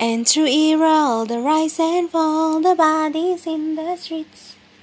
And through it all the rise and fall, the bodies in the streets.